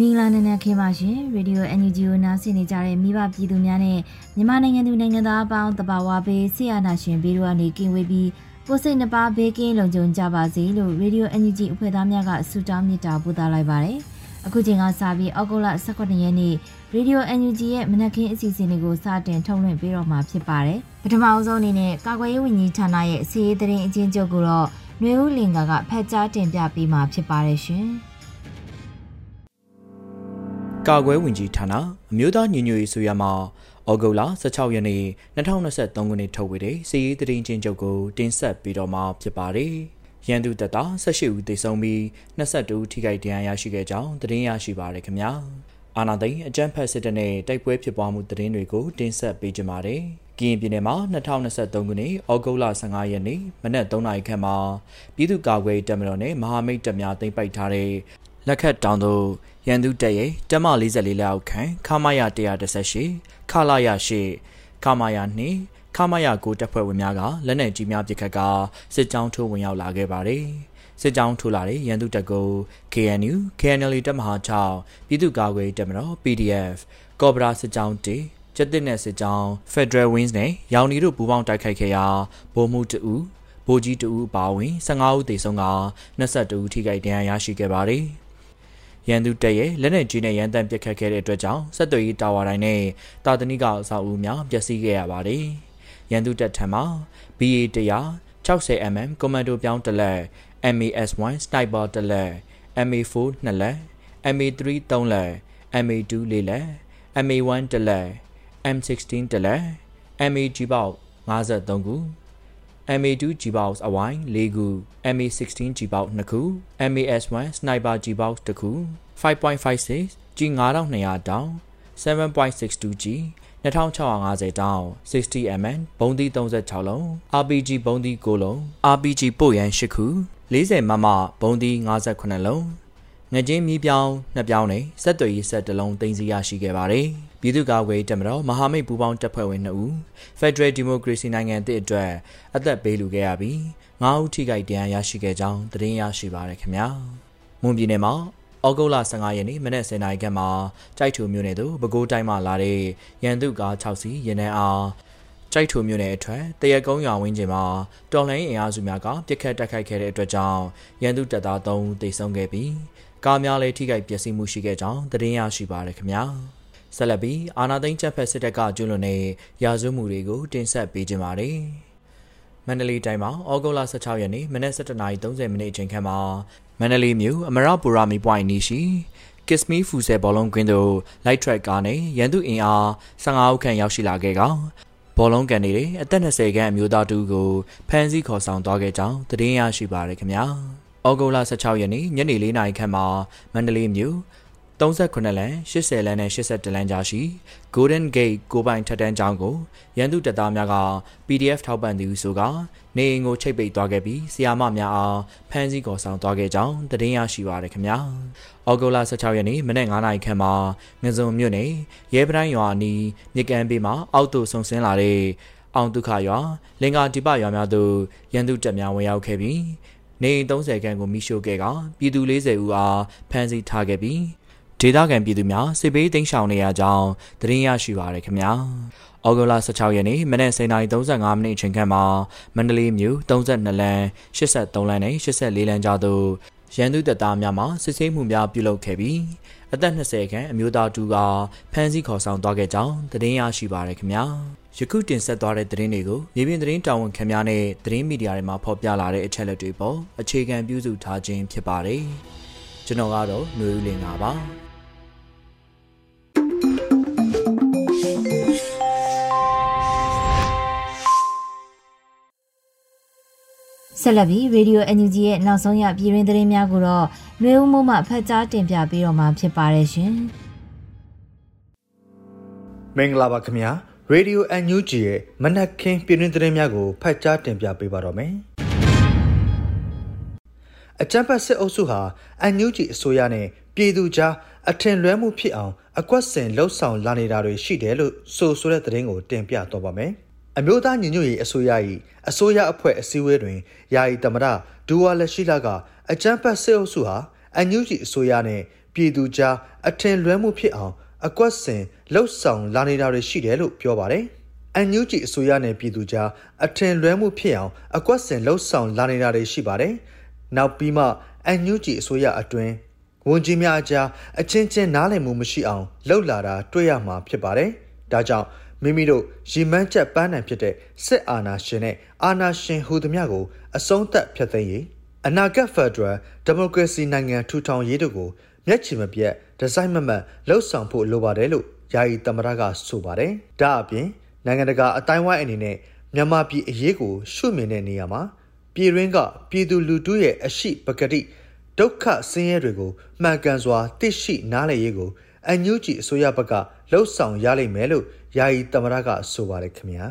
မင်္ဂလာနံနက်ခင်းပါရှင်ရေဒီယို NUG ကိုနားဆင်နေကြတဲ့မိဘပြည်သူများနဲ့မြန်မာနိုင်ငံသူနိုင်ငံသားအပေါင်းတဘာဝဘေးဆရာနာရှင်ဘေးတို့ကနေကင်းဝေးပြီးကိုစိတ်နှပါဘေးကင်းလုံခြုံကြပါစေလို့ရေဒီယို NUG အဖွဲ့သားများကဆုတောင်းမေတ္တာပို့သလိုက်ပါတယ်အခုချိန်ကစပြီးအောက်တိုဘာ18ရက်နေ့ရေဒီယို NUG ရဲ့မနက်ခင်းအစီအစဉ်လေးကိုစတင်ထုတ်လွှင့်ပေးတော့မှာဖြစ်ပါတယ်ပထမအဆုံးအနေနဲ့ကာကွယ်ရေးဝန်ကြီးဌာနရဲ့စီးရေးသတင်းအချင်းချုပ်ကိုတော့ຫນွေဦးလင်ကကဖက်ကြားတင်ပြပေးမှာဖြစ်ပါတယ်ရှင်။ ကာကွယ်ဝင်ကြီးဌာနအမျိုးသားညီညွတ်ရေးဆိုရမှာဩဂုတ်လ16ရက်နေ့2023ခုနှစ်ထုတ်ဝေတဲ့စီးရီးသတင်းချင်းချုပ်ကိုတင်ဆက်ပြီးတော့မှာဖြစ်ပါတယ်။ရန်သူတပ်သား18ဦးသေဆုံးပြီး22ဦးထိခိုက်ဒဏ်ရာရရှိခဲ့ကြောင်းသတင်းရရှိပါရခင်ဗျာ။အာနာသိန်းအကြမ်းဖက်စစ်တပ်နဲ့တိုက်ပွဲဖြစ်ပွားမှုသတင်းတွေကိုတင်ဆက်ပေးကြပါမယ်။ကရင်ပြည်နယ်မှာ2023ခုနှစ်ဩဂုတ်လ15ရက်နေ့မနက်3နာရီခန့်မှာပြည်သူ့ကာကွယ်တပ်မတော်နဲ့မဟာမိတ်တပ်များသိမ်းပိုက်ထားတဲ့ လက်ခတ်တောင်သို့ရန်သူတပ်ရဲ့တမ44လက်အောက်ခံခမာယ118ခလာယ8ခမာယ2ခမာယ9တပ်ဖွဲ့ဝင်များကလက်နက်ကြီးများပစ်ခတ်ကာစစ်ကြောင်းထိုးဝင်ရောက်လာခဲ့ပါတယ်။စစ်ကြောင်းထိုးလာတဲ့ရန်သူတပ်ကို KNU KNL တပ်မဟာ6ပြည်သူ့ကာကွယ်တပ်မတော် PDF ကော့ဘရာစစ်ကြောင်းတေကျက်တစ်နဲ့စစ်ကြောင်း Federal Wings နဲ့ရောင်နီတို့ပူးပေါင်းတိုက်ခိုက်ခဲ့ရာဗိုလ်မှူးတဦးဗိုလ်ကြီးတဦးအပါအဝင်15ဦးသေဆုံးက22ဦးထိခိုက်ဒဏ်ရာရရှိခဲ့ပါတယ်။ ရန်သူတပ်ရဲ့လက်နက်ကြီးနဲ့ရန်တမ်းပစ်ခတ်ခဲ့တဲ့အတွက်ကြောင့်ဆက်သွယ်ရေးတာဝါတိုင်းနဲ့တာတနိကအဆောက်အဦများပျက်စီးခဲ့ရပါတယ်။ရန်သူတပ်ထံမှာ BA 100 60mm ကွန်မန်ဒိုပြောင်းတစ်လက် MAS1 sniper တစ်လက် MA4 နှစ်လက် MA3 3လက် MA2 ၄လက် MA1 တစ်လက် M16 တစ်လက် MAG ပေါက်53ခု MA2 G-Box အဝိုင်း၄ခု MA16 G-Box 2ခု MAS1 Sniper G-Box 1ခု5.56 G9200 တောင် 7.62G 2650တောင် 60mm ဘုံသီး36လုံး RPG ဘုံသီး9လုံး RPG ပို့ရန်8ခု40မမဘုံသီး58လုံးငကြင်းမီးပြောင်းနှစ်ပြောင်းနဲ့စက်သွေးရေးဆက်တလုံးတင်စီရရှိခဲ့ပါတယ်။ ပြည်သူ့ကာကွယ်တပ်မတော်မဟာမိတ်ပူးပေါင်းတပ်ဖွဲ့ဝင်2ဦး Federal Democracy နိုင်ငံတည်အတွက်အသက်ပေးလူခဲ့ရပြီး9ဦးထိခိုက်ဒဏ်ရာရရှိခဲ့ကြောင်းသတင်းရရှိပါရခင်ဗျာ။မွန်ပြည်နယ်မှာဩဂုတ်လ15ရက်နေ့မနက်10:00နာရီခန့်မှာကြိုက်ထူမြို့နယ်သို့ပဲခူးတိုင်းမှလာတဲ့ရန်သူကား6စီးရင်းနှန်းအားကြိုက်ထူမြို့နယ်အထွတ်တရကုန်းရွာဝင်းကျင်မှာတော်လိုင်းအင်အားစုများကပြစ်ခတ်တိုက်ခိုက်ခဲ့တဲ့အတွက်ကြောင့်ရန်သူတပ်သား3ဦးသေဆုံးခဲ့ပြီးကားများလည်းထိခိုက်ပျက်စီးမှုရှိခဲ့ကြောင်းသတင်းရရှိပါရခင်ဗျာ ဆက်လက်ပြီးအာနာသိန်းချက်ဖက်စစ်တပ်ကကျွလွန်တဲ့ရာဇဝမှုတွေကိုတင်ဆက်ပေးကြပါမယ်မန္တလေးတိုင်းမှာဩဂုတ်လ16ရက်နေ့မနက်7:30မိနစ်အချိန်ခန့်မှာမန္တလေးမြို့အမရပူရာမီပွိုင်နီရှိ Kiss Me ဖူဆယ်ဘောလုံးကွင်းသို့ light track ကားနဲ့ရန်သူအင်အား15ဦးခန့်ရောက်ရှိလာခဲ့ကဘောလုံးကန်နေတဲ့အသက်20ခန့်အမျိုးသားတူကိုဖမ်းဆီးခေါ်ဆောင်သွားခဲ့ကြောင်းသတင်းရရှိပါရခင်ဗျာ။ဩဂုတ်လ16ရက်နေ့ညနေ4နာရီခန့်မှာမန္တလေးမြို့ 38လမ်း80လမ်းနဲ့81လမ်းကြားရှိ Golden Gate ကိုပိုင်ထက်တန်းကျောင်းကိုရန်သူတပ်သားများက PDF ထောက်ပံ့သူဆိုကနေအိမ်ကိုချိတ်ပိတ်သွားခဲ့ပြီးဆီယာမများအားဖမ်းဆီးခေါ်ဆောင်သွားခဲ့ကြောင်းသတင်းရရှိပါရခင်ဗျာ။ဩဂုတ်လ16ရက်နေ့မနက်9နာရီခန့်မှာငစုံမြို့နယ်ရဲပတိုင်းရွာနီးမြကမ်းဘေးမှာအောက်သို့ဆုံဆင်းလာတဲ့အောင်ဒုက္ခရွာလင်္ကာတိပရွာများသို့ရန်သူတပ်များဝင်ရောက်ခဲ့ပြီးနေ30ခန်းကိုမိရှို့ခဲ့ကပြည်သူ40ဦးအားဖမ်းဆီးထားခဲ့ပြီး ဒေသခံပြည်သူများစစ်ဘေးတိမ်းရှောင်နေရကြောင်းသတင်းရရှိပါရခင်ဗျာဩဂုတ်လ16ရက်နေ့မနက်09:35မိနစ်အချိန်ခန့်မှာမန္တလေးမြို့32လမ်း83လမ်းနဲ့84လမ်းကြားသို့ရန်သူတပ်သားများမှစစ်ဆေးမှုများပြုလုပ်ခဲ့ပြီးအသက်20ခန့်အမျိုးသားတူကဖမ်းဆီးခေါ်ဆောင်သွားခဲ့ကြောင်းသတင်းရရှိပါရခင်ဗျာယခုတင်ဆက်သွားတဲ့သတင်းတွေကိုမြေပြင်သတင်းတာဝန်ခံများနဲ့သတင်းမီဒီယာတွေမှာဖော်ပြလာတဲ့အချက်အလက်တွေပေါ်အခြေခံပြုစုထားခြင်းဖြစ်ပါတယ်ကျွန်တော်ကတော့ຫນွေဦးလင်ပါ ဆက်လက်ပြီးရေဒီယို NUG ရဲ့နောက်ဆုံးရပြည်တွင်းသတင်းများကိုတော့ຫນွေဦးမိုးမှဖတ်ကြားတင်ပြပေးတော့မှာဖြစ်ပါတယ်ရှင်။မင်္ဂလာပါခင်ဗျာ။ Radio NUG ရဲ့မနက်ခင်းပြည်တွင်းသတင်းများကိုဖတ်ကြားတင်ပြပေးပါတော့မယ်။အကြံဖတ်စစ်အုပ်စုဟာ NUG အစိုးရနဲ့ ပြည်သူကြားအထင်လွဲမှုဖြစ်အောင်အကွက်စင်လှုပ်ဆောင်လာနေတာတွေရှိတယ်လို့ဆိုဆိုတဲ့သတင်းကိုတင်ပြတော့ပါမယ်။အမျိုးသားညီညွတ်ရေးအစိုးရ၏အစိုးရအဖွဲ့အစည်းအဝေးတွင်ယာယီသမ္မတဒူဝါလက်ရှိလာကအကြမ်းဖက်စစ်အုပ်စုဟာအန်ယူဂျီအစိုးရနဲ့ပြည်သူကြားအထင်လွဲမှုဖြစ်အောင်အကွက်စင်လှုပ်ဆောင်လာနေတာတွေရှိတယ်လို့ပြောပါတယ်။အန်ယူဂျီအစိုးရနဲ့ပြည်သူကြားအထင်လွဲမှုဖြစ်အောင်အကွက်စင်လှုပ်ဆောင်လာနေတာတွေရှိပါတယ်။နောက်ပြီးမှအန်ယူဂျီအစိုးရအတွင်း ဝန်ကြီးများအကြားအချင်းချင်းနားလည်မှုမရှိအောင်လှုပ်လာတာတွေ့ရမှာဖြစ်ပါတယ်။ဒါကြောင့်မိမိတို့ရီမန်းချက်ပန်းနံဖြစ်တဲ့စစ်အာဏာရှင်နဲ့အာဏာရှင်ဟူသည်များကိုအဆုံးသတ်ဖျက်သိမ်းရေးအနာဂတ်ဖက်ဒရယ်ဒီမိုကရေစီနိုင်ငံထူထောင်ရေးတို့ကိုမျက်ခြေမပြတ်ဒီဇိုင်းမမတ်လှုပ်ဆောင်ဖို့လိုပါတယ်လို့ယာယီသမ္မတကဆိုပါတယ်။ဒါအပြင်နိုင်ငံတကာအတိုင်းဝိုင်းအနေနဲ့မြန်မာပြည်အရေးကိုရှုမြင်တဲ့နေရာမှာပြည်ရင်းကပြည်သူလူထုရဲ့အရှိပကတိ ဒုက္ခဆင်းရဲတွေကိုမှန်ကန်စွာသိရှိနားလည်ရေးကိုအန်ယူဂျီအစိုးရဘက်ကလှုပ်ဆောင်ရလိမ့်မယ်လို့ယာယီသမ္မတကဆိုပါတယ်ခင်ဗျာ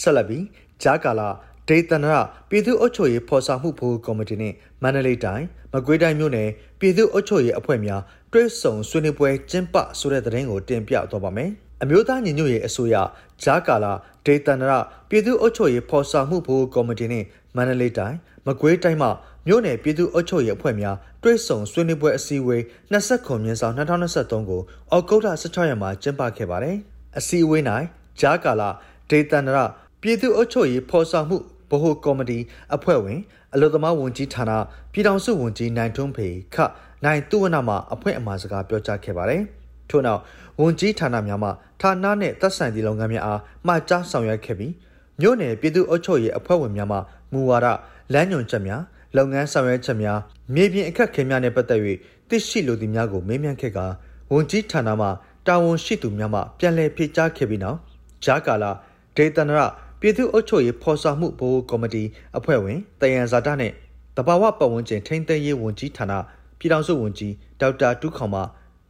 ဆက်လက်ပြီးဂျာကာလာဒေသနာပြည်သူ့အုပ်ချုပ်ရေးဖော်ဆောင်မှုဘိုးကော်မတီနဲ့မန္တလေးတိုင်းမကွေးတိုင်းမြို့နယ်ပြည်သူ့အုပ်ချုပ်ရေးအဖွဲ့များတွဲဆုံဆွေးနွေးပွဲကျင်းပဆိုတဲ့သတင်းကိုတင်ပြသွားပါမယ်အမျိုးသားညီညွတ်ရေးအစိုးရဂျာကာလာဒေသနာပြည်သူ့အုပ်ချုပ်ရေးဖော်ဆောင်မှုဘိုးကော်မတီနဲ့မန္တလေးတိုင်းမကွေးတိုင်းမှာ မြို့နယ်ပြည်သူ့အုပ်ချုပ်ရေးအဖွဲ့များတွဲဆုံဆွေးနွေးပွဲအစည်းအဝေး20ခုမြင်းဆောင်2023ကိုအောက်တိုဘာ16ရက်မှာကျင်းပခဲ့ပါတယ်။အစည်းအဝေး၌ဂျာကာလာဒေသန္တရပြည်သူ့အုပ်ချုပ်ရေးဖော်ဆောင်မှုဗဟိုကော်မတီအဖွဲ့ဝင် အလို့သမားဝန်ကြီးဌာနပြည်ထောင်စုဝန်ကြီးနိုင်ထွန်းဖေခနိုင်သူဝနမှအဖွဲ့အမှားစကားပြောကြားခဲ့ပါတယ်။ထို့နောက်ဝန်ကြီးဌာနများမှဌာနနှင့်သက်ဆိုင်သည့်လုပ်ငန်းများအားမှာကြားဆောင်ရွက်ခဲ့ပြီးမြို့နယ်ပြည်သူ့အုပ်ချုပ်ရေးအဖွဲ့ဝင်များမှမူဝါဒလမ်းညွှန်ချက်များ လုပ်ငန်းဆောင်ရွက်ချက်များမြေပြင်အခက်အခဲများနဲ့ပတ်သက်၍သိရှိလိုသူများကိုမေးမြန်းခဲ့ကာဝန်ကြီးဌာနမှတာဝန်ရှိသူများမှပြန်လည်ဖြေကြားခဲ့ပြီးနောက်ဂျာကာလာဒေသနရပြည်သူ့အုပ်ချုပ်ရေးဖော်ဆောင်မှုဘိုးကော်မတီအဖွဲ့ဝင်တယံဇာတနဲ့တဘာဝပတ်ဝန်းကျင်ထိန်းသိမ်းရေးဝန်ကြီးဌာနပြည်ထောင်စုဝန်ကြီးဒေါက်တာတူးခေါင်မှ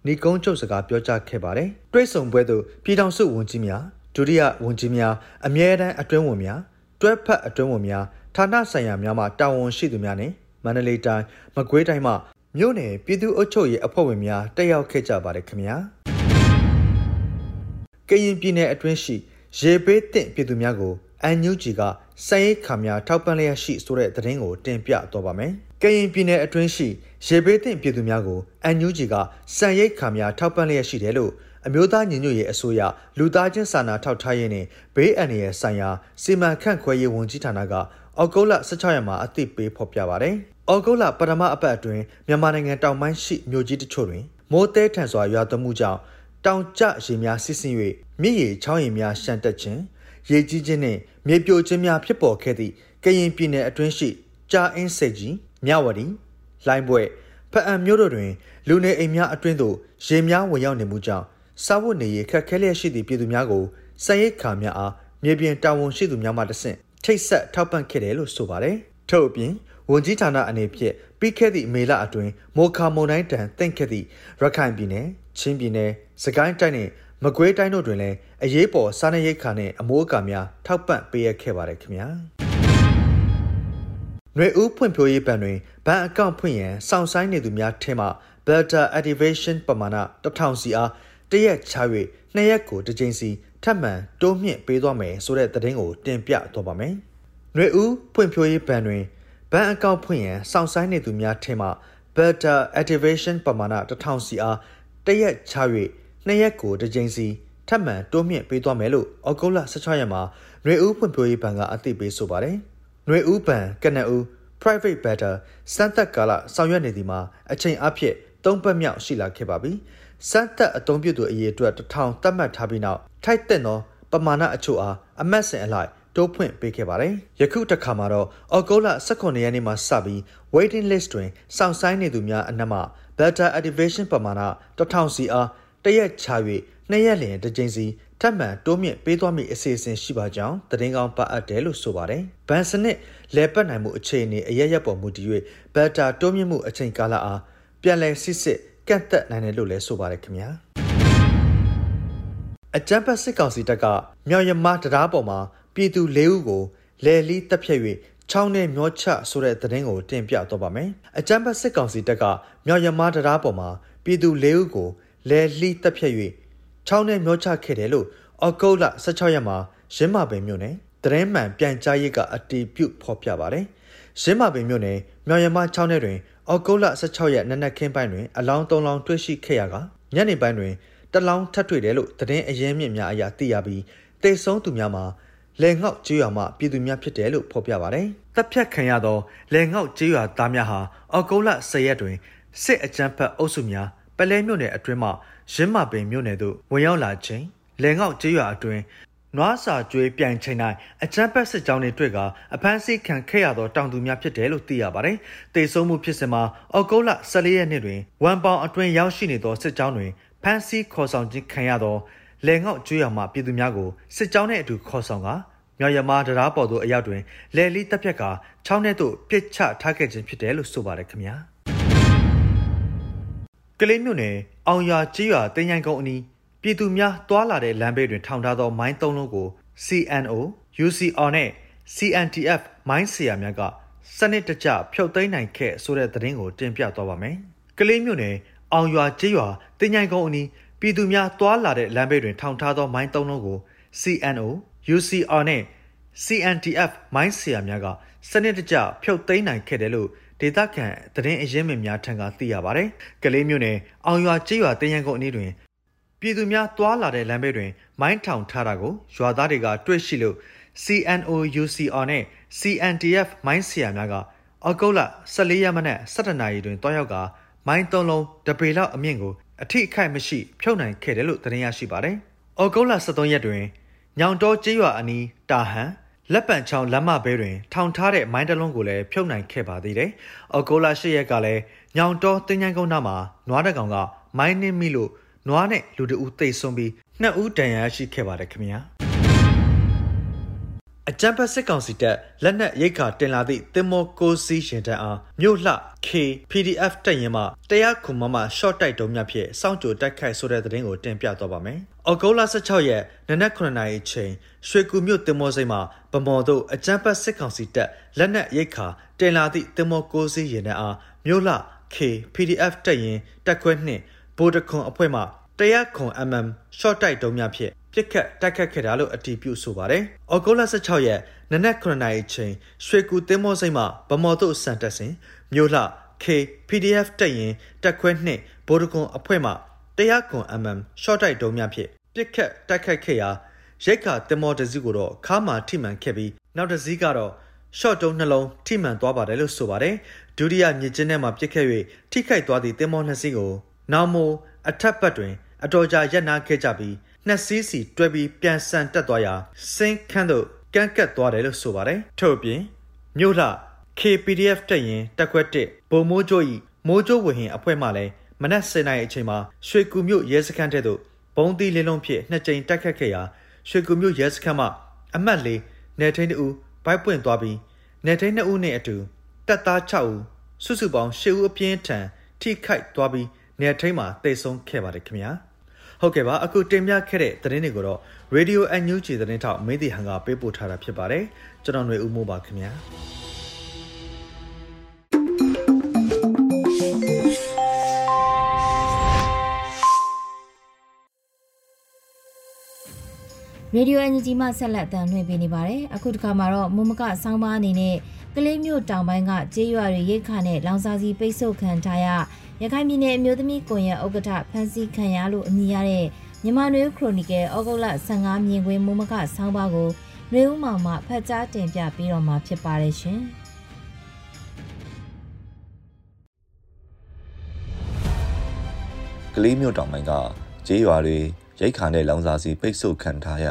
နေကုန်းချုပ်စကားပြောကြားခဲ့ပါတယ်။တွဲဆုံပွဲသို့ပြည်ထောင်စုဝန်ကြီးများဒုတိယဝန်ကြီးများအမြဲတမ်းအတွင်းဝန်များတွဲဖက်အတွင်းဝန်များ ဌာနဆိုင်ရာများမှတာဝန်ရှိသူများနဲ့မန္တလေးတိုင်းမကွေးတိုင်းမှမြို့နယ်ပြည်သူ့အုပ်ချုပ်ရေးအဖွဲ့ဝင်များတက်ရောက်ခဲ့ကြပါတယ်ခင်ဗျာကရင်ပြည်နယ်အတွင်းရှိရေဘေးတင့်ပြည်သူများကိုအန်ယူဂျီကစံရိတ်ခါများထောက်ပံ့လျက်ရှိဆိုတဲ့သတင်းကိုတင်ပြတော့ပါမယ်။ကရင်ပြည်နယ်အတွင်းရှိရေဘေးတင့်ပြည်သူများကိုအန်ယူဂျီကစံရိတ်ခါများထောက်ပံ့လျက်ရှိတယ်လို့အမျိုးသားညီညွတ်ရေးအစိုးရလူသားချင်းစာနာထောက်ထားရေးနဲ့ဘေးအန္တရာယ်ဆိုင်ရာစီမံခန့်ခွဲရေးဝန်ကြီးဌာနက အောက်တိုဘာ16ရက်မှာအသိပေးဖော်ပြပါတယ်။အောက်တိုဘာပထမအပတ်အတွင်းမြန်မာနိုင်ငံတောင်ပိုင်းရှိမြို့ကြီးတချို့တွင်မိုးတဲထန်စွာရွာသွန်းမှုကြောင့်တောင်ကျရေများဆစ်ဆင်း၍မြစ်ရေချောင်းရေများရှမ်းတက်ခြင်းရေကြီးခြင်းနှင့်မြေပြိုခြင်းများဖြစ်ပေါ်ခဲ့သည့်ကရင်ပြည်နယ်အတွင်းရှိကြာအင်းစိတ်ကြီးမြဝတီလိုင်းပွဲဖအံမြို့တို့တွင်လူနေအိမ်များအတွင်းသို့ရေများဝင်ရောက်နေမှုကြောင့်စားဝတ်နေရေးခက်ခဲလျက်ရှိသည့်ပြည်သူများကိုစံရိတ်ခါများအားမြေပြင်တာဝန်ရှိသူများမှတဆင့် ထိတ်ဆက်ထောက်ပံ့ခဲ့တယ်လို့ဆိုပါတယ်။ထို့အပြင်ဝန်ကြီးဌာနအနေဖြင့်ပြီးခဲ့သည့်မေလအတွင်းမိုခါမုန်တိုင်းတန်တင့်ခဲ့သည့်ရခိုင်ပြည်နယ်ချင်းပြည်နယ်စကိုင်းတိုင်းနဲ့မကွေးတိုင်းတို့တွင်လည်းအရေးပေါ်စားနပ်ရိက္ခာနဲ့အမိုးအကာများထောက်ပံ့ပေးရခဲ့ပါတယ်ခင်ဗျာ။ຫນွေဦးဖွံ့ဖြိုးရေးဘဏ်တွင်ဘဏ်အကောင့်ဖွင့်ရန်စောင့်ဆိုင်းနေသူများထဲမှ Beta Activation ပမာဏ1000စီအားတရက်ချ၍နှစ်ရက်ကိုတစ်ကြိမ်စီ ထပ်မံတိုးမြင့်ပေးသွားမယ်ဆိုတဲ့သတင်းကိုတင်ပြသွားပါမယ်။နှွေဦးဖွံ့ဖြိုးရေးဘဏ်တွင်ဘဏ်အကောင့်ဖွင့်ရန်စောင့်ဆိုင်းနေသူများထင်မှ Beta Activation ပမာဏ1000 CR တရက်ချ၍နှစ်ရက်ကိုတစ်ကြိမ်စီထပ်မံတိုးမြင့်ပေးသွားမယ်လို့ဩဂုတ်လ16ရက်မှာနှွေဦးဖွံ့ဖြိုးရေးဘဏ်ကအသိပေးဆိုပါတယ်။နှွေဦးဘဏ်ကနအူ private better စမ်းသပ်ကာလဆောင်ရွက်နေသည်မှာအချိန်အဖြစ်၃ပတ်မြောက်ရှိလာခဲ့ပါပြီ။ စံသက်အသုံးပြုသူအရေအတွက်တစ်ထောင်သတ်မှတ်ထားပြီးနောက်ထိုက်တဲ့သောပမာဏအချို့အားအမတ်စင်အလိုက်တိုးဖွင့်ပေးခဲ့ပါတယ်။ယခုတစ်ခါမှာတော့အော်ဂိုလာ18ရက်နေ့မှာစပြီး waiting list တွင်စောင့်ဆိုင်းနေသူများအနက်မှ beta activation ပမာဏ1000စီအားတရက်ချ၍နှစ်ရက်လျင်တစ်ကြိမ်စီထပ်မံတိုးမြင့်ပေးသွားမည့်အစီအစဉ်ရှိပါကြောင်းသတင်းကောင်းပါအပ်တယ်လို့ဆိုပါတယ်။ဘန်စနစ်လဲပတ်နိုင်မှုအခြေအနေအရရက်ပေါ်မူတည်၍ဘတ်တာတိုးမြင့်မှုအချိန်ကာလအားပြန်လည်စစ်စစ် ကန့်သက်နိုင်တယ်လို့လည်းဆိုပါတယ်ခင်ဗျာ။အကြံပတ်စစ်ကောင်စီတပ်ကမြောက်ရမတရားပေါ်မှာပြည်သူ၄ဦးကိုလဲလီတပ်ဖြတ်၍ချောင်းနဲ့မျောချဆိုတဲ့သတင်းကိုတင်ပြတော့ပါမယ်။အကြံပတ်စစ်ကောင်စီတပ်ကမြောက်ရမတရားပေါ်မှာပြည်သူ၄ဦးကိုလဲလီတပ်ဖြတ်၍ချောင်းနဲ့မျောချခဲ့တယ်လို့အော်ဂုတ်လ16ရက်မှာရင်းမာပင်မြို့နယ်တရင်မှန်ပြန်ကြားရေးကအတီးပြုတ်ဖော်ပြပါတယ်။ရင်းမာပင်မြို့နယ်မြောင်ရမ6နယ်တွင် အော်ဂုတ်လ16ရက်နနက်ခင်းပိုင်းတွင်အလောင်း3လောင်းတွေ့ရှိခဲ့ရကညနေပိုင်းတွင်တလောင်းထပ်တွေ့တယ်လို့သတင်းအရင်းမြစ်များအရသိရပြီးတေဆုံးသူများမှာလေငေါက်ကျေးရွာမှပြည်သူများဖြစ်တယ်လို့ဖော်ပြပါတယ်။တပ်ဖြတ်ခံရသောလေငေါက်ကျေးရွာသားများဟာအော်ဂုတ်လ10ရက်တွင်စစ်အကြမ်းဖက်အုပ်စုများပလဲမြို့နယ်အတွင်းမှရင်းမာပင်မြို့နယ်သို့ဝင်ရောက်လာခြင်းလေငေါက်ကျေးရွာအတွင်း နွားစာကျွေးပြိုင်ချိန်တိုင်းအချမ်းပတ်စစ်ကြောင်းတွေတွေ့ကအဖမ်းဆီးခံခဲ့ရသောတောင်သူများဖြစ်တယ်လို့သိရပါတယ်။တေဆုံးမှုဖြစ်စဉ်မှာအောက်ကုလ14ရက်နေ့တွင်ဝမ်ပေါင်အတွင်းရောက်ရှိနေသောစစ်ကြောင်းတွင်ဖမ်းဆီးခေါ်ဆောင်ခြင်းခံရသောလေငေါက်ကျွေးရမှပြည်သူများကိုစစ်ကြောင်းနှင့်အတူခေါ်ဆောင်ကမြောက်ရမားတရားပေါ်သို့အရောက်တွင်လယ်လီတပ်ဖြတ်ကချောင်းထဲသို့ပြစ်ချထားခဲ့ခြင်းဖြစ်တယ်လို့ဆိုပါတယ်ခင်ဗျာ။ကလေးမြို့နယ်အောင်ရွာကြီးရွာတင်ញိုင်ကုန်းအနီး ပြည်သူများတွာလာတဲ့လမ်းဘေးတွင်ထောင်ထားသောမိုင်းသုံးလုံးကို CNO, UCR နဲ့ CNTF မိုင်းဆရာများကစနစ်တကျဖြုတ်သိမ်းနိုင်ခဲ့ဆိုတဲ့သတင်းကိုတင်ပြသွားပါမယ်။ကလေးမြို့နယ်အောင်ရွာကျေးရွာတင်ញိုင်ကုန်းအနီးပြည်သူများတွာလာတဲ့လမ်းဘေးတွင်ထောင်ထားသောမိုင်းသုံးလုံးကို CNO, UCR နဲ့ CNTF မိုင်းဆရာများကစနစ်တကျဖြုတ်သိမ်းနိုင်ခဲ့တယ်လို့ဒေသခံသတင်းအရင်းမြစ်များထံကသိရပါတယ်။ကလေးမြို့နယ်အောင်ရွာကျေးရွာတင်ញံကုန်းအနီးတွင် ပြည်သူများတွာလာတဲ့လမ်းဘေးတွင် မိုင်းထောင်ထားတာကိုရွာသားတွေကတွေ့ရှိလို့ CNOUCR နဲ့ CNTF မိုင်းဆရာများကအောက်ကုတ်လ14ရက်မနက်7:00နာရီတွင်တွားရောက်ကမိုင်းသုံးလုံးတပေလောက်အမြင့်ကိုအထိအခိုက်မရှိ ဖြုတ်နိုင်ခဲ့တယ်လို့သတင်းရရှိပါတယ်။အောက်ကုတ်လ23ရက်တွင်ညောင်တော်ကျေးရွာအနီးတာဟန်လက်ပံချောင်းလမ်းမဘဲတွင် ထောင်ထားတဲ့မိုင်းတလုံးကိုလည်းဖြုတ်နိုင်ခဲ့ပါသေးတယ်။အော်ဂိုလာ၈ရက်ကလည်းညောင်တော်တင်းញိုင်းကုန်းနားမှာနွားတကောင်ကမိုင်းနင်းမိလို့ နွားနဲ့လူတအူသိဆုံးပြီးနှစ်ဦးဒဏ်ရာရှိခဲ့ပါတယ်ခင်ဗျာ။အကြံဖက်စစ်ကောင်စီတပ်လက်နက်ရိတ်ခါတင်လာသည့်တင်မောကိုစီရှင်တန်းအားမြို့လှ K PDF တက်ရင်မှတရားခုမမ short တိုက်တုံးမြဖြင့်စောင့်ကြိုတိုက်ခိုက်ဆိုတဲ့သတင်းကိုတင်ပြသွားပါမယ်။အော်ဂိုလာ16ရက်နနက်9နာရီချိန်ရွှေကူမြို့တင်မောစိတ်မှာဗမော်တို့အကြံဖက်စစ်ကောင်စီတပ်လက်နက်ရိတ်ခါတင်လာသည့်တင်မောကိုစီရင်တန်းအားမြို့လှ K PDF တက်ရင်တက်ခွဲနှင့်ဗိုလ်တခွန်အဖွဲ့မှ တရားခွန် MM short တိုက်တုံးမြဖြင့်ပြစ်ခတ်တိုက်ခတ်ခဲ့တာလို့အတည်ပြုဆိုပါတယ်။အော်ဂိုလာ16ရက်နနက်9နာရီချိန်ရွှေကူတင်းမောစိတ်မှဗမော်တို့စံတက်စဉ်မြို့လှ K PDF တက်ရင်တက်ခွဲနှင့်ဗိုလ်တကွန်အဖွဲ့မှတရားခွန် MM short တိုက်တုံးများဖြင့်ပြစ်ခတ်တိုက်ခတ်ခဲ့ရာရိတ်ခါတင်မောတစည်းကိုတော့ခါမာထိမှန်ခဲ့ပြီးနောက်တစည်းကတော့ short တုံးနှလုံးထိမှန်သွားပါတယ်လို့ဆိုပါတယ်ဒုတိယမြစ်ကျင်းထဲမှာပြစ်ခတ်၍ထိခိုက်သွားသည့်တင်မောနှစ်စီးကိုနောက်မိုအထက်ဘက်တွင် အတော်ကြာရပ်နားခဲ့ကြပြီးနှစ်စီးစီတွဲပြီးပြန်ဆန်တက်သွားရာစင်းခန်းသို့ကန့်ကတ်သွားတယ်လို့ဆိုပါတယ်ထို့အပြင်မြို့လှ KPDF တက်ရင်တက်ခွက်တစ်ဗိုလ်မိုးကျိုးဤမိုးကျိုးဝဟင်အဖွဲ့မှလည်းမနက်7:00နာရီအချိန်မှာရွှေကူမြို့ရဲစခန်းထဲသို့ဘုံသီးလေးလုံးဖြင့်နှစ်ကြိမ်တက်ခတ်ခဲ့ရာရွှေကူမြို့ရဲစခန်းမှအမှတ်၄နယ်ထိန်2ဦးဘိုက်ပွင့်သွားပြီးနယ်ထိန်2ဦးနဲ့အတူတပ်သား6ဦးစုစုပေါင်း10ဦးအပြင်းထန်ထိခိုက်သွားပြီးနယ်ထိန်မှာတိတ်ဆုံးခဲ့ပါတယ်ခင်ဗျာ။ ဟုတ်ကဲ့ပါအခုတင်ပြခဲ့တဲ့သတင်းတွေကိုတော့ Radio NUG သတင်းထောက်မင်းတီဟန်ကပေးပို့ထားတာဖြစ်ပါတယ်ကျွန်တော်ຫນွေဦးမိုးပါခင်ဗျာရေဒီယိုအန်ဂျီမှဆက်လက်အသံလွှင့်ပေးနေပါတယ်အခုတစ်ခါမှာတော့မုံမကဆောင်းပါအနေနဲ့ကလေးမြို့တောင်ပိုင်းကကျေးရွာတွေရိတ်ခါနဲ့လောင်စာစီပိတ်ဆို့ခံထားရ ရခိုင်ပြည်နယ်အမျိုးသမီးကွန်ရက်ဥက္ကဋ္ဌဖန်စီခံရလို့အမည်ရတဲ့မြန်မာနွေခရိုနီကယ်ဩဂုတ်လ15မြင်ကွင်းမုံမခဆောင်းပါးကိုနွေဦးမောင်မှဖတ်ကြားတင်ပြပေးတော့မှာဖြစ်ပါတယ်ရှင်။လေးမြို့တောင်ပိုင်းကကျေးရွာတွေရိတ်ခါနဲ့လောင်စာစီပိတ်ဆို့ခံထားရ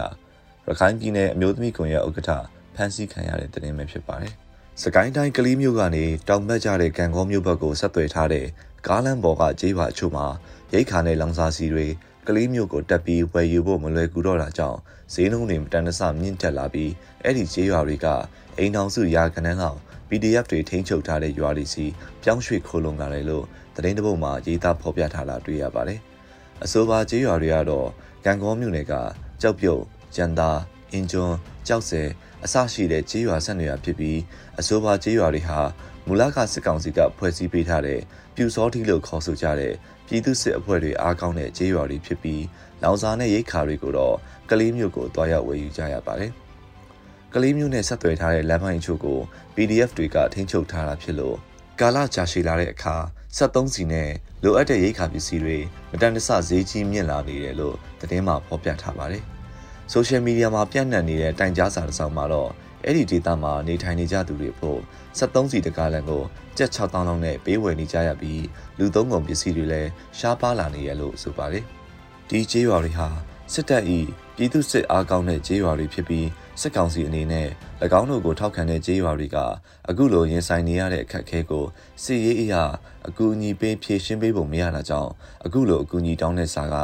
ရခိုင်ပြည်နယ်အမျိုးသမီးကွန်ရက်ဥက္ကဋ္ဌဖမ်းဆီးခံရတဲ့တင်ပဲဖြစ်ပါတယ်။ စကိုင်းတိုင်းကလေးမြို့ကနေတောင်ဘက်ကျတဲ့ကံကောမြို့ဘက်ကိုဆက်သွယ်ထားတဲ့ကားလမ်းပေါ်ကကျေးရွာအချို့မှာရိတ်ခါနဲ့လောင်စာစီတွေကလေးမြို့ကိုတက်ပြီးဝယ်ယူဖို့မလွယ်ကူတော့တာကြောင့်ဈေးနှုန်းတွေတန်တဆမြင့်တက်လာပြီးအဲ့ဒီကျေးရွာတွေကအိမ်တော်စုရာခဏန်းလောက် PDF တွေထိန်းချုပ်ထားတဲ့ရွာတွေစီပြောင်းရွှေ့ခိုးလုံလာတယ်လို့သတင်းတပုတ်မှာရေးသားဖော်ပြထားတာတွေ့ရပါတယ်။အဆိုပါကျေးရွာတွေကတော့ကံကောမြို့နယ်ကကြောက်ပြုတ်၊ရန်သာ၊အင်ကျွန်း၊ ကြောက်စဲအစရှိတဲ့ကျေးရွာဆက်နေရဖြစ်ပြီးအဆိုပါကျေးရွာတွေဟာမူလကစစ်ကောင်စီကဖွဲ့စည်းပေးထားတဲ့ပြူစောတိလို့ခေါ်ဆိုကြတဲ့ပြည်သူစစ်အဖွဲ့တွေအားကောင်းတဲ့ကျေးရွာတွေဖြစ်ပြီးလောင်စာနဲ့ရိတ်ခါတွေကိုတော့ကလေးမျိုးကိုတွားရောက်ဝယ်ယူကြရပါတယ်။ကလေးမျိုးနဲ့ဆက်သွယ်ထားတဲ့လမ်းပိုင်းချို့ကို PDF တွေကထိန်းချုပ်ထားတာဖြစ်လို့ကာလကြာရှည်လာတဲ့အခါ73စီနဲ့လိုအပ်တဲ့ရိတ်ခါပစ္စည်းတွေမတန်တဆဈေးကြီးမြင့်လာနေတယ်လို့သတင်းမှာဖော်ပြထားပါတယ်။ ဆိုရှယ်မီဒီယာမှာပြန့်နှံ့နေတဲ့တိုင်ကြားစာတစ်စောင်မှာတော့အဲ့ဒီဒေတာမှာနေထိုင်နေကြသူတွေဖို့73စီတကားလန်ကိုကြက်6000လောက်နဲ့ပေးဝယ်နေကြရပြီးလူသုံးကုန်ပစ္စည်းတွေလည်းရှားပါလာနေရလို့ဆိုပါတယ်။ဒီကျေးရွာတွေဟာစစ်တပ်၏ပြည်သူစစ်အားကောင်းတဲ့ကျေးရွာတွေဖြစ်ပြီးစစ်ကောင်စီအနေနဲ့၎င်းတို့ကိုထောက်ခံတဲ့ကျေးရွာတွေကအခုလိုရင်ဆိုင်နေရတဲ့အခက်အခဲကိုစစ်ရေးအရာအကူအညီပေးဖြည့်ရှင်းပေးဖို့မရတာကြောင့်အခုလိုအကူအညီတောင်းတဲ့စာက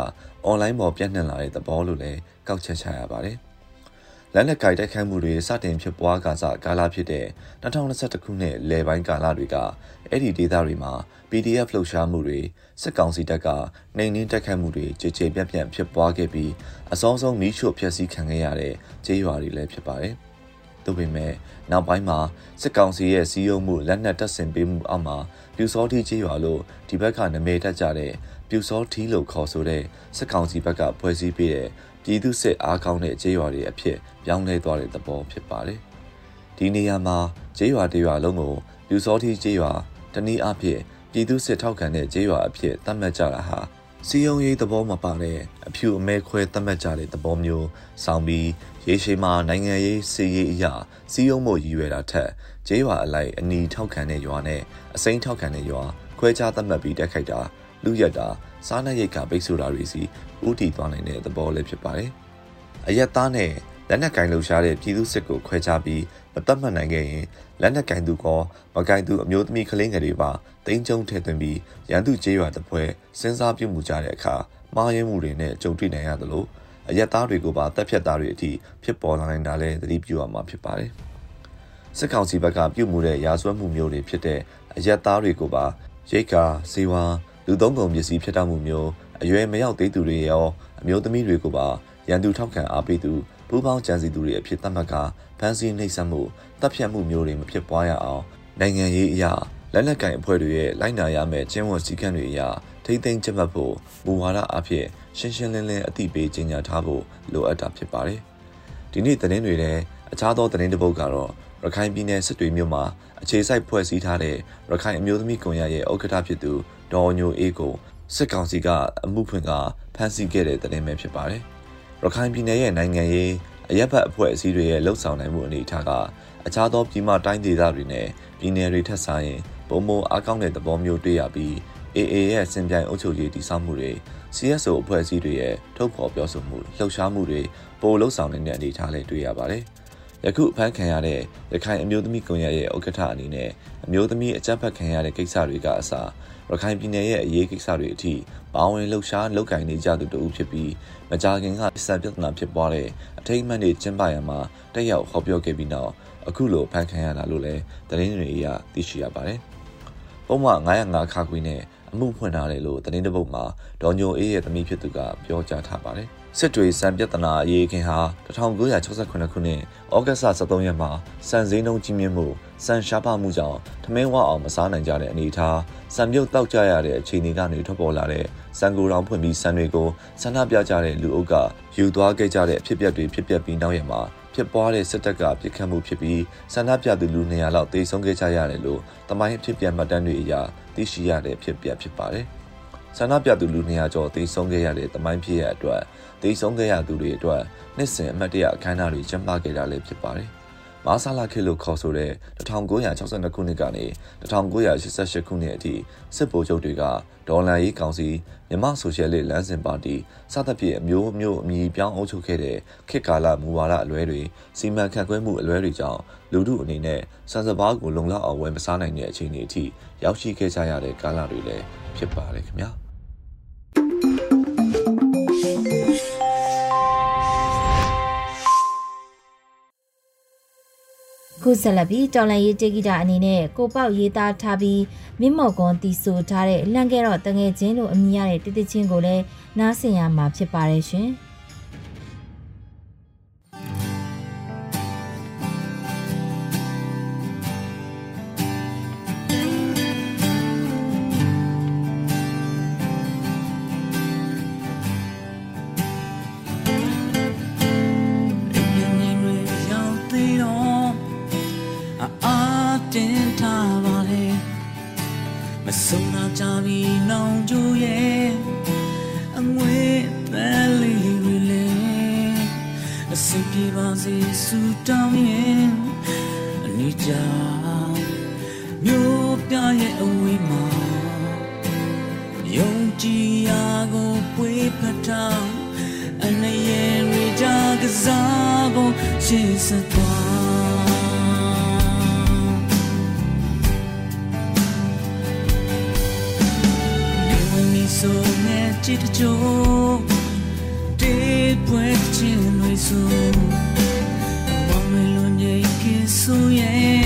အွန်လိုင်းပေါ်ပြန့်နှံ့လာတဲ့သဘောလို့လည်း ကောက်ချက်ချရပါတယ်။လက်နက်ကိုက်တိုက်ခိုက်မှုတွေစတင်ဖြစ်ပွားကစားကာလဖြစ်တဲ့2021ခုနှစ်လယ်ပိုင်းကာလတွေကအဲ့ဒီဒေသတွေမှာ PDF လှုပ်ရှားမှုတွေစစ်ကောင်စီတပ်ကနှိမ်နင်းတိုက်ခိုက်မှုတွေကြေကြေပြန့်ပြန့်ဖြစ်ပွားခဲ့ပြီးအစောဆုံးမီးရှို့ဖျက်ဆီးခံခဲ့ရတဲ့ကျေးရွာတွေလည်းဖြစ်ပါတယ်။သို့ပေမဲ့နောက်ပိုင်းမှာစစ်ကောင်စီရဲ့စီးရုံးမှုလက်နက်တပ်ဆင်ပေးမှုအောက်မှာပြူစောထီကျေးရွာလို့ဒီဘက်ကနမဲတက်ကြတဲ့ပြူစောထီလို့ခေါ်ဆိုတဲ့စစ်ကောင်စီဘက်ကဖွဲ့စည်းပေးတဲ့ ပြည်သူစစ်အားကောင်းတဲ့ကျေးရွာတွေအဖြစ်ပြောင်းလဲသွားတဲ့သဘောဖြစ်ပါတယ်။ဒီနေရာမှာကျေးရွာတရွာလုံးကိုပြူစောထီကျေးရွာတနည်းအားဖြင့်ပြည်သူစစ်ထောက်ခံတဲ့ကျေးရွာအဖြစ်သတ်မှတ်ကြတာဟာစီယုံရေးသဘောမပါတဲ့အဖြူအမဲခွဲသတ်မှတ်ကြတဲ့သဘောမျိုးဆောင်းပြီးရေရှည်မှာနိုင်ငံရေးစီရေးအရာစီယုံမှုရည်ရွယ်တာထက်ကျေးရွာအလိုက်အနီထောက်ခံတဲ့ရွာနဲ့အစိမ်းထောက်ခံတဲ့ရွာခွဲခြားသတ်မှတ်ပြီးတက်ခိုက်တာ လူရက်တာစားနပ်ရိက္ခာပိတ်ဆို့တာတွေစီဥတီသွားနိုင်တဲ့သဘောလည်းဖြစ်ပါတယ်။အရက်သားနဲ့လက်နက်ကင်လှူရှားတဲ့ပြည်သူစစ်ကိုခွဲခြားပြီးမတတ်မှတ်နိုင်ခဲ့ရင်လက်နက်ကင်သူကောမကင်သူအမျိုးသမီးကလေးငယ်တွေပါတင်းကျုံထဲသွင်းပြီးရန်သူကျေးရွာတစ်ပွဲစဉ်းစားပြုမှုကြတဲ့အခါမှားယွင်းမှုတွေနဲ့ကြုံတွေ့နိုင်ရသလိုအရက်သားတွေကိုပါတပ်ဖြတ်သားတွေအထိဖြစ်ပေါ်လာနိုင်တာလည်းသတိပြုရမှာဖြစ်ပါတယ်။စစ်ကောင်စီဘက်ကပြုမှုတဲ့ရာဇဝတ်မှုမျိုးတွေဖြစ်တဲ့အရက်သားတွေကိုပါရိတ်ကာစေဝါ လူသုံးကုန်ပစ္စည်းဖြစ်တတ်မှုမျိုးအရွယ်မရောက်သေးသူတွေရောအမျိုးသမီးတွေကိုပါရန်သူထောက်ခံအားပေးသူပူးပေါင်းကြံစည်သူတွေအဖြစ်သတ်မှတ်ကဖမ်းဆီးနှိပ်စက်မှုတပ်ဖြတ်မှုမျိုးတွေမဖြစ်ပွားရအောင်နိုင်ငံရေးအရာလက်နက်ကင်အဖွဲ့တွေရဲ့လိုက်နာရမယ့်ကျင့်ဝတ်စည်းကမ်းတွေအရထိမ့်သိမ်းကျင့်မှတ်ဖို့မူဝါဒအဖြစ်ရှင်းရှင်းလင်းလင်းအသိပေးကြေညာထားဖို့လိုအပ်တာဖြစ်ပါတယ်။ဒီနေ့သတင်းတွေထဲအခြားသောသတင်းတစ်ပုဒ်ကတော့ရခိုင်ပြည်နယ်စစ်တွေမြို့မှာအခြေစိုက်ဖွဲ့စည်းထားတဲ့ရခိုင်အမျိုးသမီးကွန်ရက်ရဲ့ဥက္ကဋ္ဌဖြစ်သူဒေါ်ညိုအေးကိုစစ်ကောင်စီကအမှုဖွင့်ကဖမ်းဆီးခဲ့တဲ့သတင်းပဲဖြစ်ပါတယ်။ရခိုင်ပြည်နယ်ရဲ့နိုင်ငံရေးအရက်ဘတ်အဖွဲ့အစည်းတွေရဲ့လှုပ်ဆောင်နိုင်မှုအနေအထားကအခြားသောပြည်မတိုင်းဒေသတွေနဲ့ပြည်နယ်တွေထက်ဆိုင်ရင်ပုံမအားကောင်းတဲ့သဘောမျိုးတွေ့ရပြီး AA ရဲ့စင်ပြိုင်အုပ်ချုပ်ရေးတည်ဆောက်မှုတွေ CSO အဖွဲ့အစည်းတွေရဲ့ထုတ်ဖော်ပြောဆိုမှုလှုပ်ရှားမှုတွေပိုလှုပ်ဆောင်နေတဲ့အနေအထားလေးတွေ့ရပါတယ်။ယခုအဖမ်းခံရတဲ့ရခိုင်အမျိုးသမီးကွန်ရက်ရဲ့ဥက္ကဋ္ဌအနေနဲ့အမျိုးသမီးအကြမ်းဖက်ခံရတဲ့ကိစ္စတွေကအစားရခိုင်ပြည်နယ်ရဲ့အရေးကိစ္စတွေအထိပါဝင်လှုပ်ရှားလုပ်ကင်နေကြသူတို့ဖြစ်ပြီးမကြာခင်ကစံပြဿနာဖြစ်ပွားတဲ့အထိတ်အမှန်တွေကျင်းပရမှာတက်ရောက်ဟောပြောခဲ့ပြီးနောက်အခုလိုဖန်ခံရတာလို့လည်းသတင်းတွေအရသိရှိရပါတယ်။ပုံမှန်905ခါခွေးနဲ့အမှုဖွင့်ထားတယ်လို့သတင်းတပုတ်မှာဒေါ်ညိုအေးရဲ့သမီးဖြစ်သူကပြောကြားထားပါတယ်။စစ်တွေစံပြဿနာအရေးခင်ဟာ1968ခုနှစ်ဩဂတ်စ်23ရက်မှာစံစည်းနှုန်းကြီးမြင့်မှု စံရှားပါမှုကြောင့်ထမင်းဝအောင်မစားနိုင်ကြတဲ့အနေအထားစံပြုတ်တောက်ကြရတဲ့အခြေအနေကနေထွက်ပေါ်လာတဲ့စံကိုယ်တော်ဖွင့်ပြီးစံတွေကိုဆန္ဒပြကြတဲ့လူအုပ်ကယူသွားခဲ့ကြတဲ့အဖြစ်အပျက်တွေဖြစ်ပျက်ပြီးနောက်ရက်မှာဖြစ်ပွားတဲ့စစ်တပ်ကပြစ်ခတ်မှုဖြစ်ပြီးဆန္ဒပြသူလူ200လောက်တေဆုံးခဲ့ကြရတယ်လို့တမိုင်းအဖြစ်ပြန်မှတ်တမ်းတွေအရသိရှိရတဲ့ဖြစ်ပျက်ဖြစ်ပါတယ်။ဆန္ဒပြသူလူ200ကျော်တေဆုံးခဲ့ရတဲ့တမိုင်းဖြစ်ရအတွက်တေဆုံးခဲ့ရသူတွေအတွက်နှစ်စဉ်အမှတ်တရအခမ်းအနားတွေကျင်းပခဲ့တာလည်းဖြစ်ပါတယ်။ မာဆာလာခေတ်လို့ခေါ်ဆိုတဲ့1962ခုနှစ်ကနေ1988ခုနှစ်အထိစစ်ဗိုလ်ချုပ်တွေကဒေါ်လာရေးကောင်စီမြမဆိုရှယ်လစ်လမ်းစဉ်ပါတီစသဖြင့်အမျိုးမျိုးအမည်ပြောင်းအုပ်ချုပ်ခဲ့တဲ့ခေတ်ကာလမူဝါဒအလွဲတွေစီမံခန့်ခွဲမှုအလွဲတွေကြောင့်လူထုအနေနဲ့စံစဘာကိုလုံလောက်အောင်ဝယ်မစားနိုင်တဲ့အခြေအနေအထိရောက်ရှိခဲ့ကြရတဲ့ကာလတွေလည်းဖြစ်ပါတယ်ခင်ဗျာ ခုဆက်လက်ပြီးတော်လန်ရေးတေဂီတာအနေနဲ့ကိုပေါက်ရေးသားထားပြီးမင်းမော်ကွန်တီဆိုထားတဲ့လန့်ခဲ့တော့တငယ်ချင်းလို့အမည်ရတဲ့တတိချင်းကိုလည်းနားဆင်ရမှာဖြစ်ပါတယ်ရှင်။ ရှေ့ဆက်သွားနေဝင်မီဆိုနဲ့ချစ်တချို့တေးပွဲချင်းတွေဆိုမောင်မလွန်ကြီးကဆိုရဲ့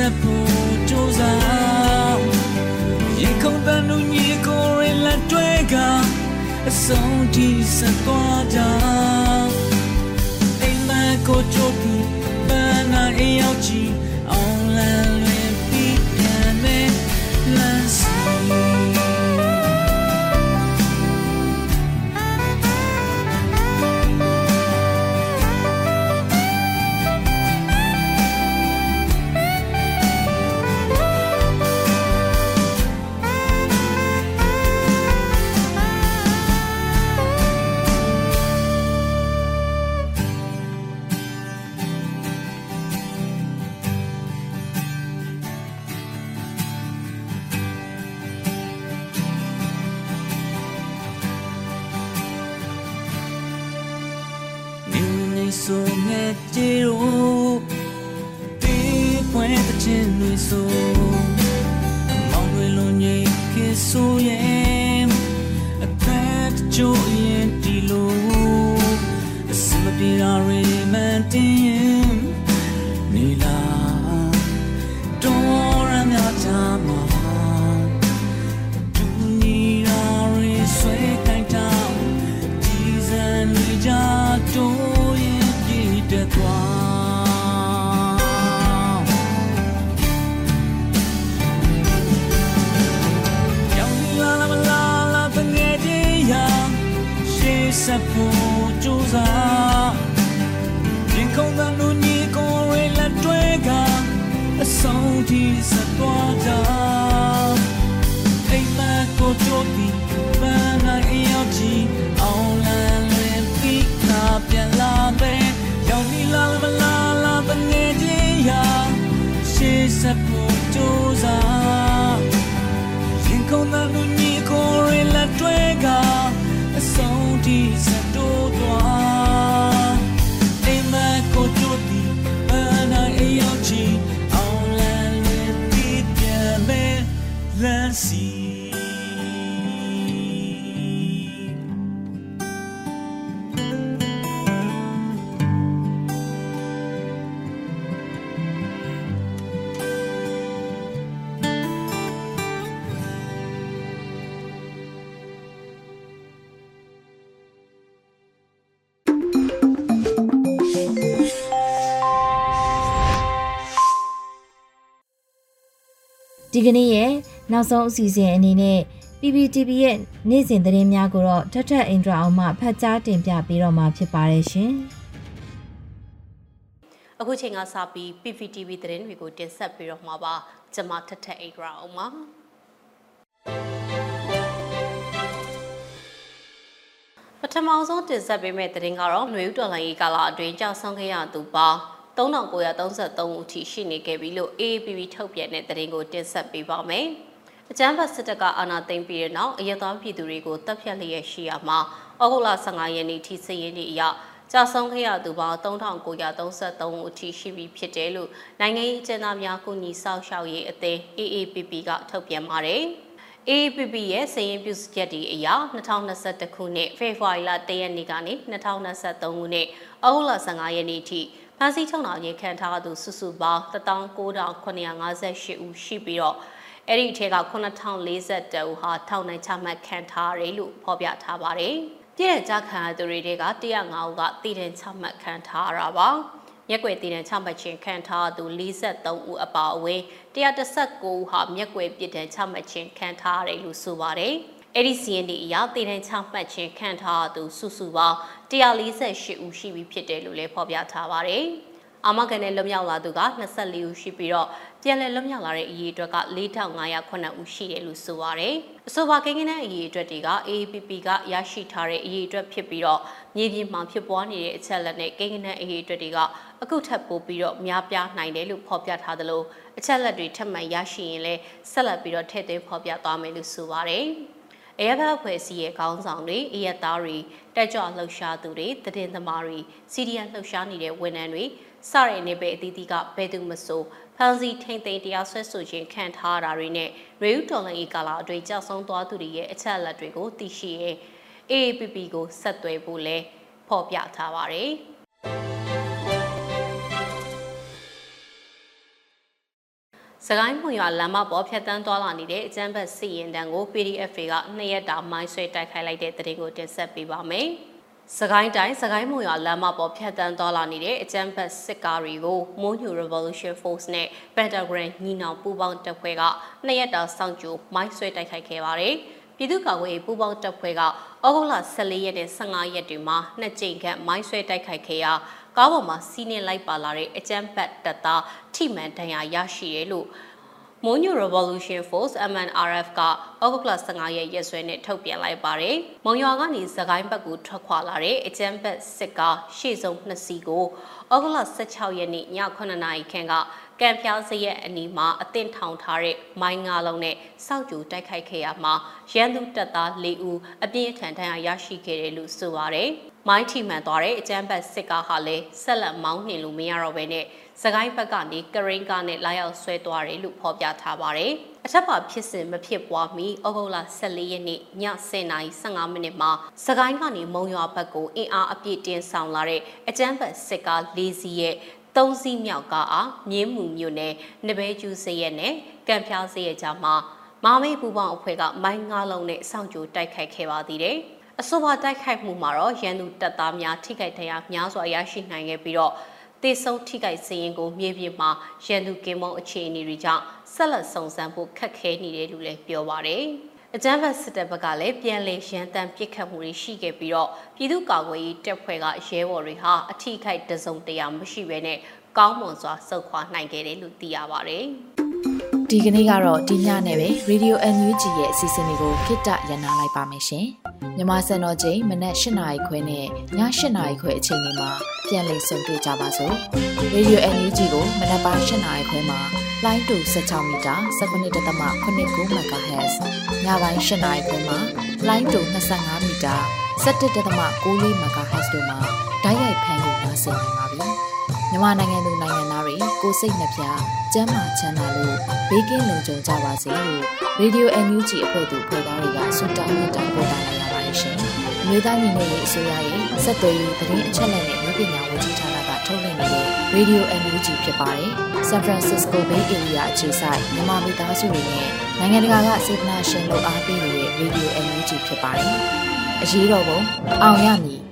ဆက်ဖို့ကြိုးစားရင်ခုန်တဲ့လူကြီးကိုရလက်တွဲကအဆုံးထိဆက်သွားကြအိမ်မကိုချိုးပြီးပန်းနာအိမ်ရောက်ကြ အစ ဒီကနေ့ရဲ့နောက်ဆုံးအစီအစဉ်အနေနဲ့ PPTV ရဲ့နေ့စဉ်သတင်းများကိုတော့ထထအင်ဒရာအောင်မှဖတ်ကြားတင်ပြပေးတော့မှာဖြစ်ပါတယ်ရှင်။အခုချိန်ကစပြီး PPTV သတင်းတွေကိုတင်ဆက်ပေးတော့မှာပါ။ကျွန်မထထအင်ဒရာအောင်ပါ။ပထမဆုံးတင်ဆက်ပေးမယ့်သတင်းကတော့ຫນွေဦးတော်လိုင်းရေးကာလအတွင်းကြောက်ဆောင်ခဲ့ရသူပေါင်း 3933ဦးထိရှိနေခဲ့ပြီလို့ AAPP ထုတ်ပြန်တဲ့သတင်းကိုတင်ဆက်ပေးပါမယ်။အကြမ်းဖက်စစ်တပ်ကအာဏာသိမ်းပြီးတဲ့နောက်အရသာပြည်သူတွေကိုတပ်ဖြတ်လျက်ရှိရမှာဩဂုတ်လ15ရက်နေ့ထိစည်ရင်းနေ့အရကြာဆုံးခဲ့ရသူပေါင်း3933ဦးအထိရှိပြီဖြစ်တယ်လို့နိုင်ငံရေးအကျဉ်းသားများကုညီဆောက်ရှောက်ရေးအသင်း AAPP ကထုတ်ပြန်ပါတယ်။ AAPP ရဲ့စည်ရင်ပြုချက်ဒီအရ2021ခုနှစ်ဖေဖော်ဝါရီလ1ရက်နေ့ကနေ2023ခုနှစ်ဩဂုတ်လ15ရက်နေ့ထိ ဖမ်းဆီးချုပ်နှောင်ခြင်းခံထားသူစုစုပေါင်း19958ဦးရှိပြီးတော့အဲ့ဒီအထက်က9040တူဟာထောင်နိုင်ချမှတ်ခံထားရတယ်လို့ဖော်ပြထားပါတယ်။ပြည်ရကြခံရသူတွေတွေက105ဦးကတည်တယ်ချမှတ်ခံထားရတာပါ။ရက်ွယ်တည်တယ်ချမှတ်ခြင်းခံထားသူ43ဦးအပါအဝင်119ဦးဟာမျက်ွယ်ပြည်တယ်ချမှတ်ခြင်းခံထားရတယ်လို့ဆိုပါတယ်။ အဲ့ဒီစီရင်ဒီအရာတည်တယ်ချမှတ်ခြင်းခံထားသူစုစုပေါင်း148ဦးရှိပြီဖြစ်တယ်လို့လည်းဖော်ပြထားပါတယ်။အာမခံနဲ့လွတ်မြောက်လာသူက24ဦးရှိပြီးတော့ပြန်လည်လွတ်မြောက်လာတဲ့အရေးအတွက်က4509ဦးရှိတယ်လို့ဆိုပါရယ်အဆိုပါကိန်းဂဏန်းအရေးအတွက်တွေက AAPP ကရရှိထားတဲ့အရေးအတွက်ဖြစ်ပြီးတော့မြေပြင်မှာဖြစ်ပွားနေတဲ့အချက်လက်နဲ့ကိန်းဂဏန်းအရေးအတွက်တွေကအခုထပ်ပို့ပြီးတော့များပြားနိုင်တယ်လို့ဖော်ပြထားသလိုအချက်လက်တွေထပ်မံရရှိရင်လည်းဆက်လက်ပြီးတော့ထည့်သွင်းဖော်ပြသွားမယ်လို့ဆိုပါရယ် အရဘတ်ဖွဲ့စည်းရဲ့ခေါင်းဆောင်တွေအရက်သားတွေတက်ကြွလှုပ်ရှားသူတွေတည်င်းသမားတွေစီဒီယန်လှုပ်ရှားနေတဲ့ဝန်ထမ်းတွေစတဲ့နေပယ်အသီးသီးကဘယ်သူမဆိုဖန်စီထိမ့်သိမ်းတရားဆွဲဆိုခြင်းခံထားတာတွေနဲ့ရေဦးတော်လန်ဤကာလာအတွေ့ကြောက်ဆုံးသွားသူတွေရဲ့အချက်အလက်တွေကိုသိရှိရင် AAPP ကိုဆက်သွယ်ဖို့လဲဖော်ပြထားပါတယ်။ ကိုင်းမှုရွာလမ်းမပေါ်ဖြတ်တန်းသွားလာနေတဲ့အကျန်းဘတ်စီရင်တန်းကို PDF တွေကနှစ်ရက်တာမိုင်းဆွဲတိုက်ခိုက်လိုက်တဲ့တဲ့တင်ကိုတင်ဆက်ပေးပါမယ်။စကိုင်းတိုင်းစကိုင်းမုံရွာလမ်းမပေါ်ဖြတ်တန်းသွားလာနေတဲ့အကြမ်းဖက်စစ်ကားတွေကို Moon Revolution Force နဲ့ Pentagram ညီနောင်ပူးပေါင်းတပ်ဖွဲ့ကနှစ်ရက်တာစောင့်ကြိုမိုင်းဆွဲတိုက်ခိုက်ခဲ့ပါတယ်။ပြည်သူ့ကာကွယ်ရေးပူးပေါင်းတပ်ဖွဲ့ကဩဂုတ်လ14ရက်နဲ့15ရက်တွေမှာနှစ်ကြိမ်ခန့်မိုင်းဆွဲတိုက်ခိုက်ခဲ့ရာ ကားပေါ်မှာစီးနှင်းလိုက်ပါလာတဲ့အကြမ်းဖက်တပ်သားထိမှန်ဒဏ်ရာရရှိတယ်လို့ Monyo Revolution Force MNRF ကဩဂုတ်လ15ရက်ရက်စွဲနဲ့ထုတ်ပြန်လိုက်ပါတယ်။မုံရွာကနေစကိုင်းဘက်ကိုထွက်ခွာလာတဲ့အကြမ်းဖက်စစ်ကားရှေ့ဆုံးနှစ်စီးကိုဩဂုတ်လ16ရက်နေ့ည9:00နာရီခန့်က ကံပြားစရက်အနီးမှာအသင့်ထောင်ထားတဲ့မိုင်းငါးလုံးနဲ့စောက်ကြိုတိုက်ခိုက်ခဲ့ရမှာရန်သူတပ်သား၄ဦးအပြင်းထန်ထန်ရရှိခဲ့တယ်လို့ဆိုပါတယ်။မိုင်းထိမှန်သွားတဲ့အကြမ်းဖက်စစ်ကားဟာလည်းဆက်လက်မောင်းနှင်လို့မရတော့ဘဲနဲ့စကိုင်းဘက်ကနေကရိန်းကားနဲ့လာရောက်ဆွဲသွားတယ်လို့ဖော်ပြထားပါတယ်။အထက်ပါဖြစ်စဉ်မဖြစ်ပွားမီဩဂုတ်လ14ရက်နေ့ည10:15မိနစ်မှာစကိုင်းကနေမုံရွာဘက်ကိုအင်အားအပြည့်တင်ဆောင်လာတဲ့အကြမ်းဖက်စစ်ကား၄စီးရဲ့ သုံးစီးမြောက်ကားအားမြင်းမှုမြို့နယ်နဘဲကျူးစရက်နဲ့ကံဖျားစရက်ကြားမှာမာမိတ်ပူပေါင်းအဖွဲ့ကမိုင်းငါးလုံးနဲ့စောင့်ကြိုတိုက်ခိုက်ခဲ့ပါသေးတယ်။အဆိုပါတိုက်ခိုက်မှုမှာတော့ရန်သူတပ်သားများထိခိုက်ဒဏ်ရာများစွာရရှိနိုင်ခဲ့ပြီးတော့တေဆုံးထိခိုက်စရင်ကိုမြေပြင်မှာရန်သူကင်းမုံအခြေအနေတွေကြောင့်ဆက်လက်စုံစမ်းဖို့ခက်ခဲနေတယ်လို့လည်းပြောပါတယ်။ အကြမ်းဖက်စစ်တပ်ဘက်ကလည်းပြန်လည်ရန်တမ်းပစ်ခတ်မှုတွေရှိခဲ့ပြီးတော့ပြည်သူ့ကာကွယ်ရေးတပ်ဖွဲ့ကရဲဘော်တွေဟာအထိခိုက်တစုံတရာမရှိဘဲနဲ့ ကောင်းမွန်စွာစုခွာနိုင်ခဲ့တယ်လို့သိရပါတယ်။ဒီကနေ့ကတော့ဒီညနဲ့ပဲ Radio NUG ရဲ့အစီအစဉ်လေးကိုခਿੱတရနာလိုက်ပါမယ်ရှင်။မြမစံတော်ချိန်မနက်၈နာရီခွဲနဲ့ည၈နာရီခွဲအချိန်တွေမှာပြန်လည်ဆုံတွေ့ကြပါစို့။ Radio NUG ကိုမနက်ပိုင်း၈နာရီခွဲမှာလိုင်းတူ16မီတာ19.8 MHz ညပိုင်း၈နာရီခွဲမှာလိုင်းတူ25မီတာ17.6 MHz တို့မှာဓာတ်ရိုက်ဖမ်းလို့နိုင်စေနိုင်ပါပြီ။ မြန်မာနိုင်ငံသူနိုင်ငံသားတွေကိုစိတ်နှပြကျန်းမာချမ်းသာလို့ဘေးကင်းလုံခြုံကြပါစေလို့ Radio NUG အဖွဲ့သူဖွဲ့သားတွေကဆုတောင်းမြတ်တာပို့တာလိုက်ရပါတယ်ရှင်။မြေသားညီမတွေအစိုးရရဲ့စက်သွေးရေးသတင်းအချက်အလက်တွေပညာဝန်ကြီးဌာနကထုတ်လွှင့်နေတဲ့ Radio NUG ဖြစ်ပါတယ်။ San Francisco Bay Area အခြေစိုက်မြန်မာမိသားစုတွေနဲ့နိုင်ငံတကာကစေတနာရှင်လို့အားပေးနေတဲ့ Radio NUG ဖြစ်ပါတယ်။အရေးတော်ပုံအောင်ရမည်